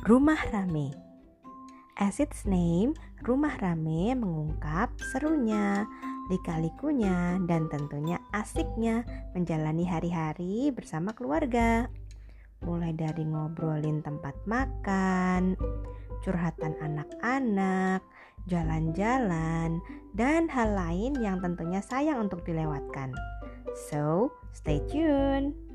Rumah Rame. As its name, Rumah Rame mengungkap serunya, lika-likunya, dan tentunya asiknya menjalani hari-hari bersama keluarga. Mulai dari ngobrolin tempat makan, curhatan anak-anak, jalan-jalan, dan hal lain yang tentunya sayang untuk dilewatkan. So, stay tuned.